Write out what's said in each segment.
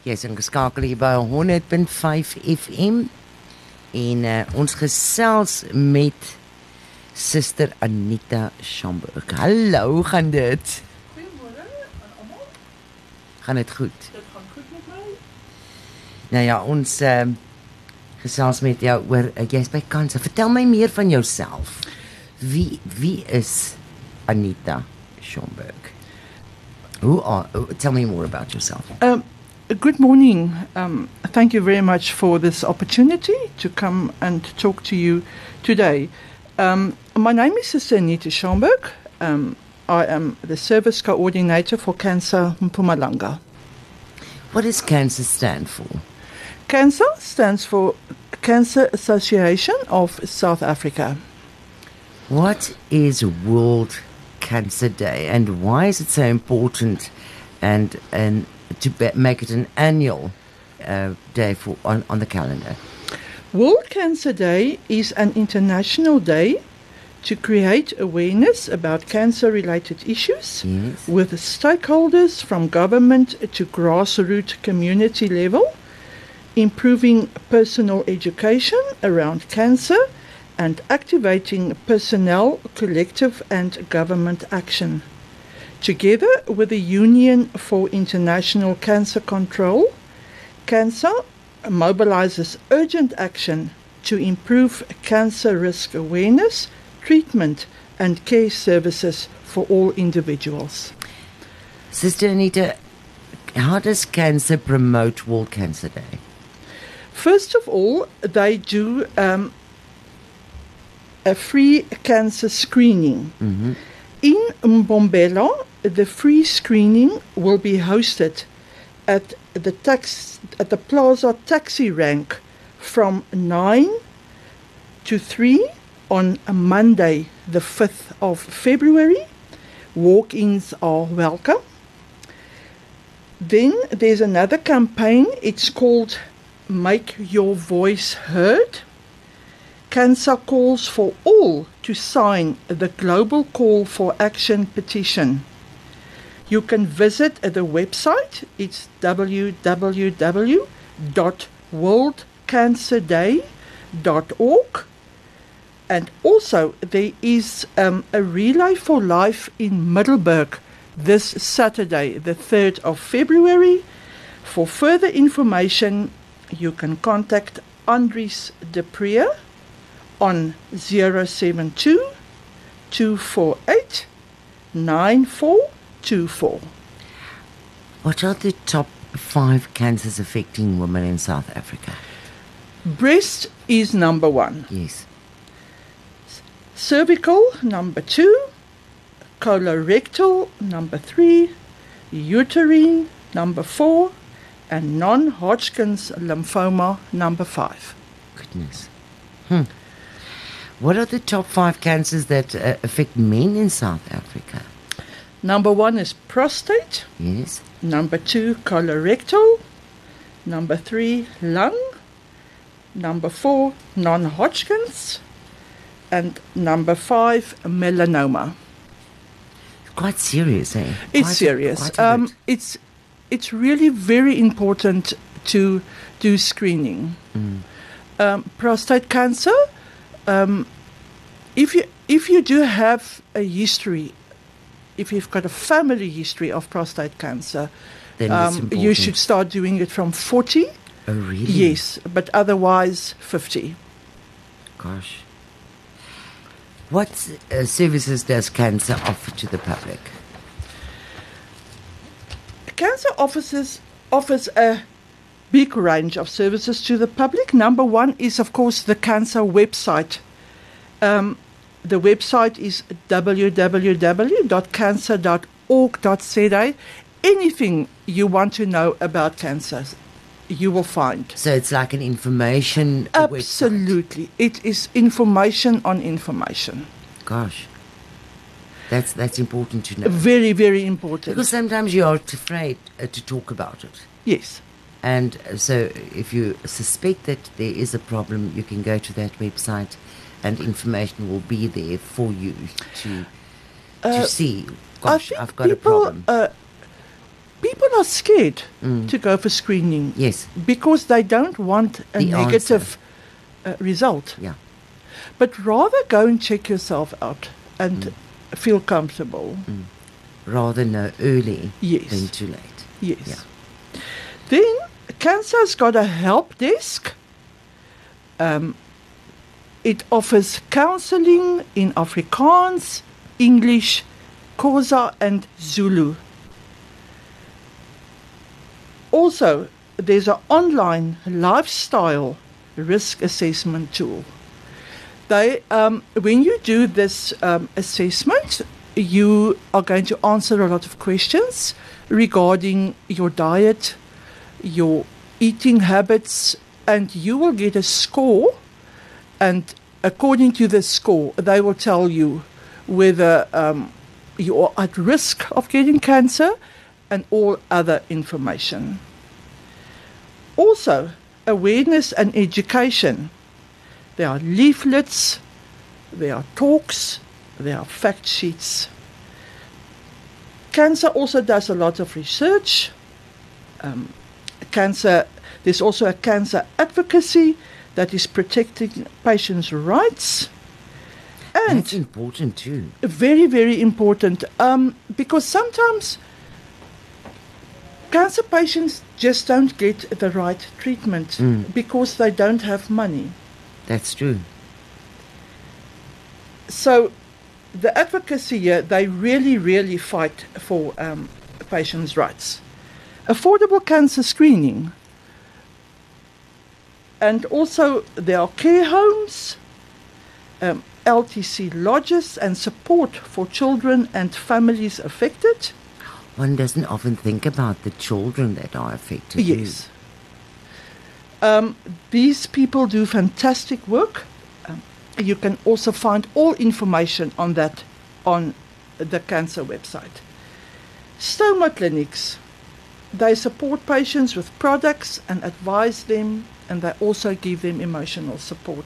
Jy's ingeskakel hier by 100.5 FM en uh, ons gesels met Suster Anita Schamburg. Hallo, gaan dit? Goeiemôre aan almal. Gaan dit goed? Dit gaan goed met my. Nou ja, ons uh, gesels met jou oor uh, jy's by Kansa. Vertel my meer van jouself. Wie wie is Anita Schamburg? Who are uh, tell me more about yourself. Um, good morning. Um, thank you very much for this opportunity to come and talk to you today. Um, my name is Sister Anita Schomburg. Um, I am the service coordinator for CANSA Mpumalanga. What does CANSA stand for? CANSA stands for Cancer Association of South Africa. What is World Cancer Day and why is it so important and and to be, make it an annual uh, day for on, on the calendar? World Cancer Day is an international day to create awareness about cancer related issues Yes. with stakeholders from government to grassroots community level, improving personal education around cancer and activating personnel, collective and government action. Together with the Union for International Cancer Control, CANSA mobilizes urgent action to improve cancer risk awareness, treatment, and care services for all individuals. Sister Anita, how does CANSA promote World Cancer Day? First of all, they do um, a free cancer screening. Mm-hmm. In Mbombela, the free screening will be hosted at the tax at the Plaza Taxi Rank from 9 to 3 on Monday, the 5th of February. Walk-ins are welcome. Then there's another campaign. It's called Make Your Voice Heard. CANSA calls for all to sign the Global Call for Action petition. You can visit the website. It's www.worldcancerday.org. And also, there is um, a Relay for Life in Middelburg this Saturday, the 3rd of February. For further information, you can contact Andries de Prier on 072 248 9424. What are the top five cancers affecting women in South Africa? Breast is number one, Yes. cervical, number two, colorectal, number three, uterine, number four, and non Hodgkin's lymphoma, number five. Goodness. Hmm. What are the top five cancers that uh, affect men in South Africa? Number one is prostate. Yes. Number two, colorectal. Number three, lung. Number four, non Hodgkin's. And number five, melanoma. Quite serious, eh? It's Quite serious. quite Um, it's, it's really very important to do screening. Um, prostate cancer, um, if, you, if you do have a history, if you've got a family history of prostate cancer, um, you should start doing it from 40. Oh, really? Yes, but otherwise 50. Gosh. What uh, services does CANSA offer to the public? CANSA offices offers a big range of services to the public. Number one is, of course, the CANSA website. Um, the website is www.cansa.org.za. Anything you want to know about cancer, you will find. So it's like an information website. Absolutely. It is information on information. Gosh. That's that's important to know. Very, very important. Because sometimes you are afraid uh, to talk about it. yes. And uh, so if you suspect that there is a problem, you can go to that website and information will be there for you to to Uh, see. I Gosh, I've got a people, problem. Uh, people are scared to go for screening Yes. because they don't want a The negative uh, result. Yeah. But rather go and check yourself out and feel comfortable. Rather know early Yes. than too late. Yes. Yeah. Then CANSA's got a help desk. Um, it offers counseling in Afrikaans, English, Xhosa, and Zulu. Also, there's an online lifestyle risk assessment tool. They, um, when you do this um, assessment, you are going to answer a lot of questions regarding your diet, your eating habits, and you will get a score. And according to the score, they will tell you whether um, you are at risk of getting cancer and all other information. Also, awareness and education. There are leaflets, there are talks, there are fact sheets. CANSA also does a lot of research. Um, CANSA, there's also a cancer advocacy that is protecting patients' rights. And That's important too. very, very important um, because sometimes cancer patients just don't get the right treatment Mm. because they don't have money. That's true. So, the advocacy here, they really, really fight for um, patients' rights. Affordable cancer screening. And also, there are care homes, um, LTC lodges, and support for children and families affected. One doesn't often think about the children that are affected. Yes. Um, these people do fantastic work. Um, you can also find all information on that on the CANSA website. Stoma clinics. They support patients with products and advise them, and they also give them emotional support.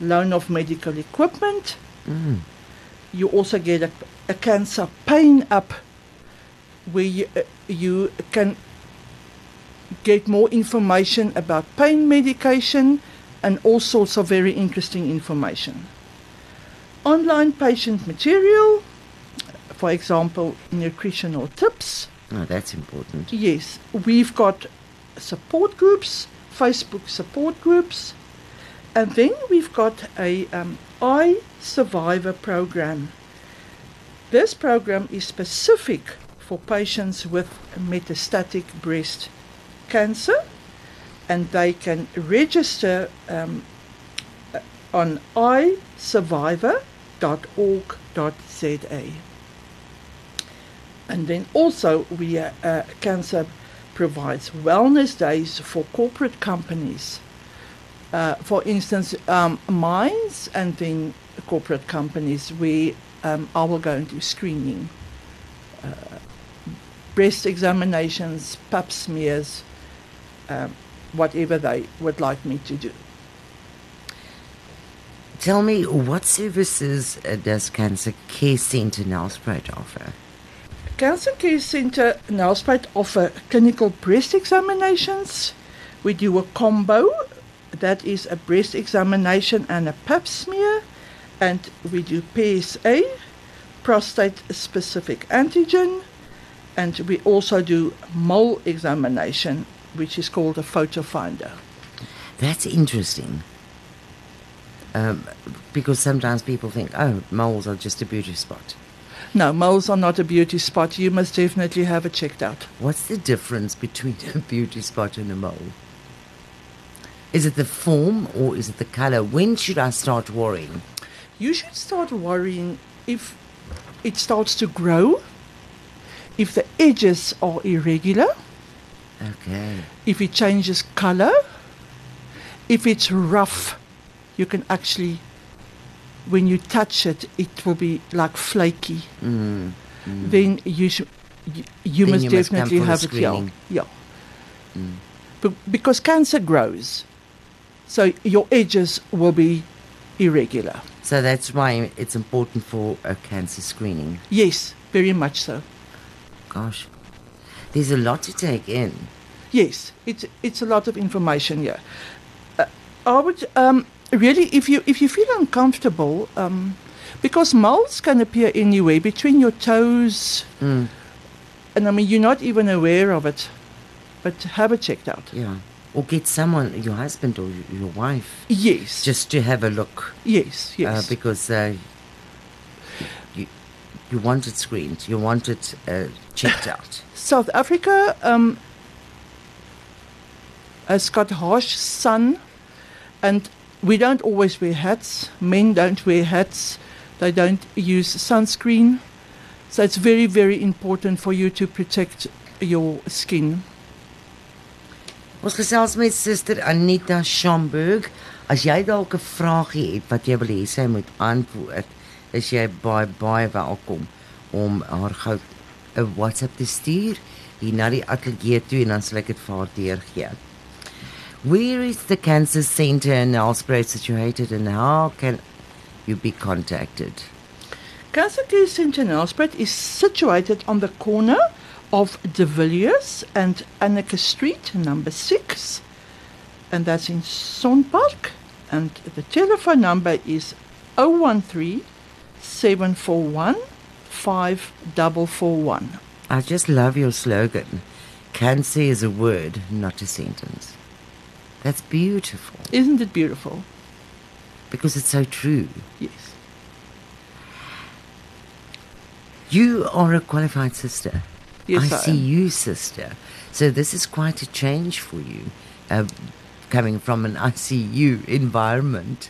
Loan of medical equipment. Mm. You also get a, a cancer pain up where you, uh, you can get more information about pain medication and all sorts of very interesting information. Online patient material, for example, nutritional tips. Oh, that's important. Yes, we've got support groups, Facebook support groups, and then we've got a um, I Survivor program. This program is specific for patients with metastatic breast cancer, and they can register um, on isurvivor.org.za. And then also, we uh, uh, CANSA provides wellness days for corporate companies. Uh, for instance, um, mines and then corporate companies where um, I will go do screening, uh, breast examinations, pap smears, um, whatever they would like me to do. Tell me, what services does CANSA Care Centre Nelspruit offer? CANSA Care Centre Nelspruit offer clinical breast examinations. We do a combo, that is a breast examination and a pap smear, and we do PSA, prostate specific antigen, and we also do mole examination, which is called a photo finder. That's interesting. Um, because sometimes people think, oh, moles are just a beauty spot. No, moles are not a beauty spot. You must definitely have it checked out. What's the difference between a beauty spot and a mole? Is it the form or is it the color? When should I start worrying? You should start worrying if it starts to grow, if the edges are irregular, Okay. if it changes color, if it's rough, you can actually, when you touch it, it will be like flaky. Mm. Then you should, you, you Then must you definitely the have it. Yeah, screening. yeah. Mm. Be- because cancer grows, so your edges will be irregular. So that's why it's important for a cancer screening. Yes, very much so. Gosh. There's a lot to take in. Yes, it's it's a lot of information. Yeah, uh, I would um, really if you if you feel uncomfortable, um, because moles can appear anywhere between your toes, Mm. and I mean you're not even aware of it, but have it checked out. Yeah. Or get someone, your husband or your wife, Yes, just to have a look. yes, yes. Uh, because uh, you, you want it screened, you want it uh, checked out. South Africa um, has got harsh sun, and we don't always wear hats. Men don't wear hats. They don't use sunscreen. So it's very, very important for you to protect your skin. Ons gesels met Suster Anita Schomburg. As jy dalk 'n vragie het wat jy wil hê sy moet antwoord, is jy baie baie welkom om haar gou 'n WhatsApp te stuur hier na die ateljee toe en dan sal ek dit vir haar deurgee. Where is the CANSA center in Nelspruit situated and how can you be contacted? CANSA Care Centre in Nelspruit is situated on the corner of De Villiers and Anneke Street, number six, and that's in Sonpark. And the telephone number is 013 741 5441. I just love your slogan. Cancer is a word, not a sentence. That's beautiful Isn't it beautiful? because it's so true. Yes. You are a qualified sister. Yes, I I see am. you, sister. So this is quite a change for you, uh, coming from an ICU environment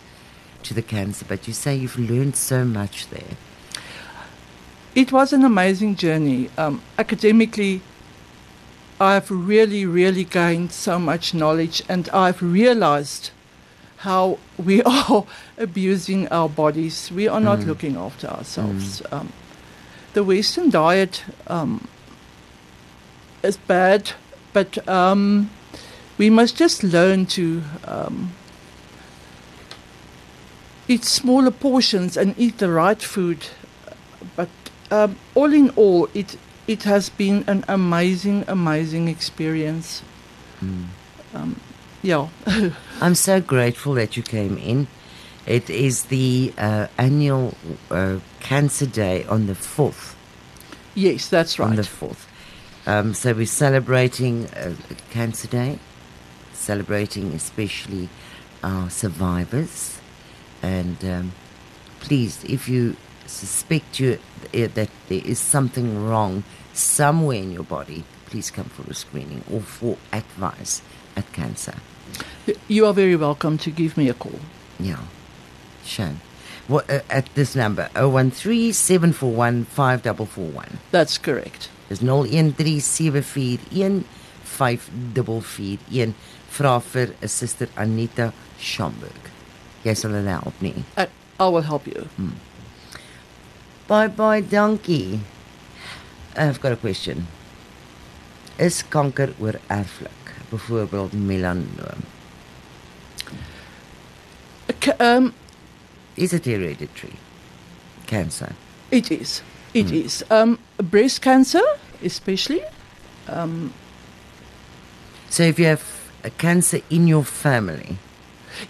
to the cancer. But you say you've learned so much there. It was an amazing journey. Um, academically, I've really, really gained so much knowledge, and I've realized how we are abusing our bodies. We are not Mm. looking after ourselves. Um, the Western diet um, is bad, but um, we must just learn to um, eat smaller portions and eat the right food. But um, all in all, it it has been an amazing, amazing experience. Mm. Um, yeah, I'm so grateful that you came in. It is the uh, annual uh, Cancer Day on the 4th. yes, that's right. On the 4th. Um, so we're celebrating uh, Cancer Day, celebrating especially our survivors. And um, please, if you suspect you, uh, that there is something wrong somewhere in your body, please come for a screening or for advice at CANSA. You are very welcome to give me a call. Yeah. What, uh, at this number, 013 741 5441. That's correct. Dis 013741 5441. Vra vir 'n suster Anita Schomburg. Jy sal hulle help nie. I, I will help you. Bye bye, dankie. I've got a question. Is kanker oorerflik? Byvoorbeeld melanoom. Um, Is it hereditary? Cancer. it is. It is. Um, breast cancer, especially. Um, So if you have a cancer in your family,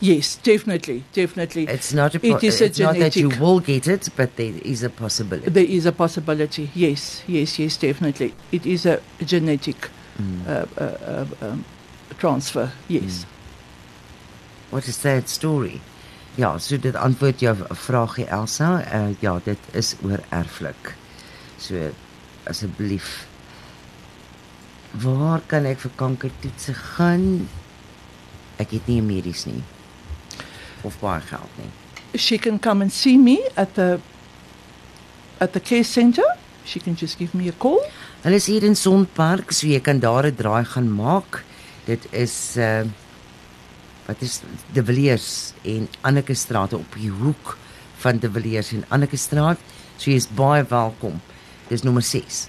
yes, definitely, definitely. it's not a It is a it's not that you genetic- will get it, but there is a possibility. There is a possibility. Yes, yes, yes, definitely. It is a genetic Mm. uh, uh, uh, um, transfer. Yes. What a sad story. Ja, so dit antwoord jou vraagie Elsa. Uh, ja, dit is oorerflik. So asseblief Waar kan ek vir kankertoetse gaan? Ek het nie 'n medies nie. Of baie geld nie. She can come and see me at the at the care center. She can just give me a call. Hulle is hier in Sonpark, so jy kan daar 'n draai gaan maak. Dit is uh wat is De Villiers en Anneke straat op die hoek van De Villiers en Anneke straat. So jy is baie welkom. Dis nommer 6.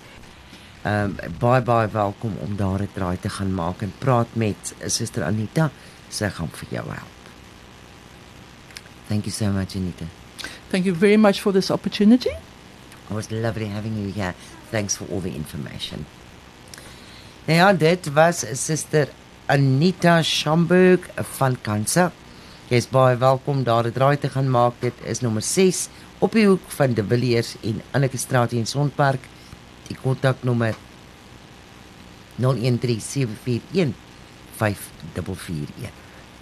Ehm um, baie baie welkom om daar 'n draai te gaan maak en praat met Suster Anita. Sy gaan vir jou help. Thank you so much Anita. Thank you very much for this opportunity. It was lovely having you here. Thanks for all the information. Nou ja, dit was Suster Anita Schamburg van Kansa. Jy is baie welkom daar 'n draai te gaan maak. Dit is nommer 6 op die hoek van De Villiers en Anneke Straat in Sonpark. Die kontaknommer 0137415441.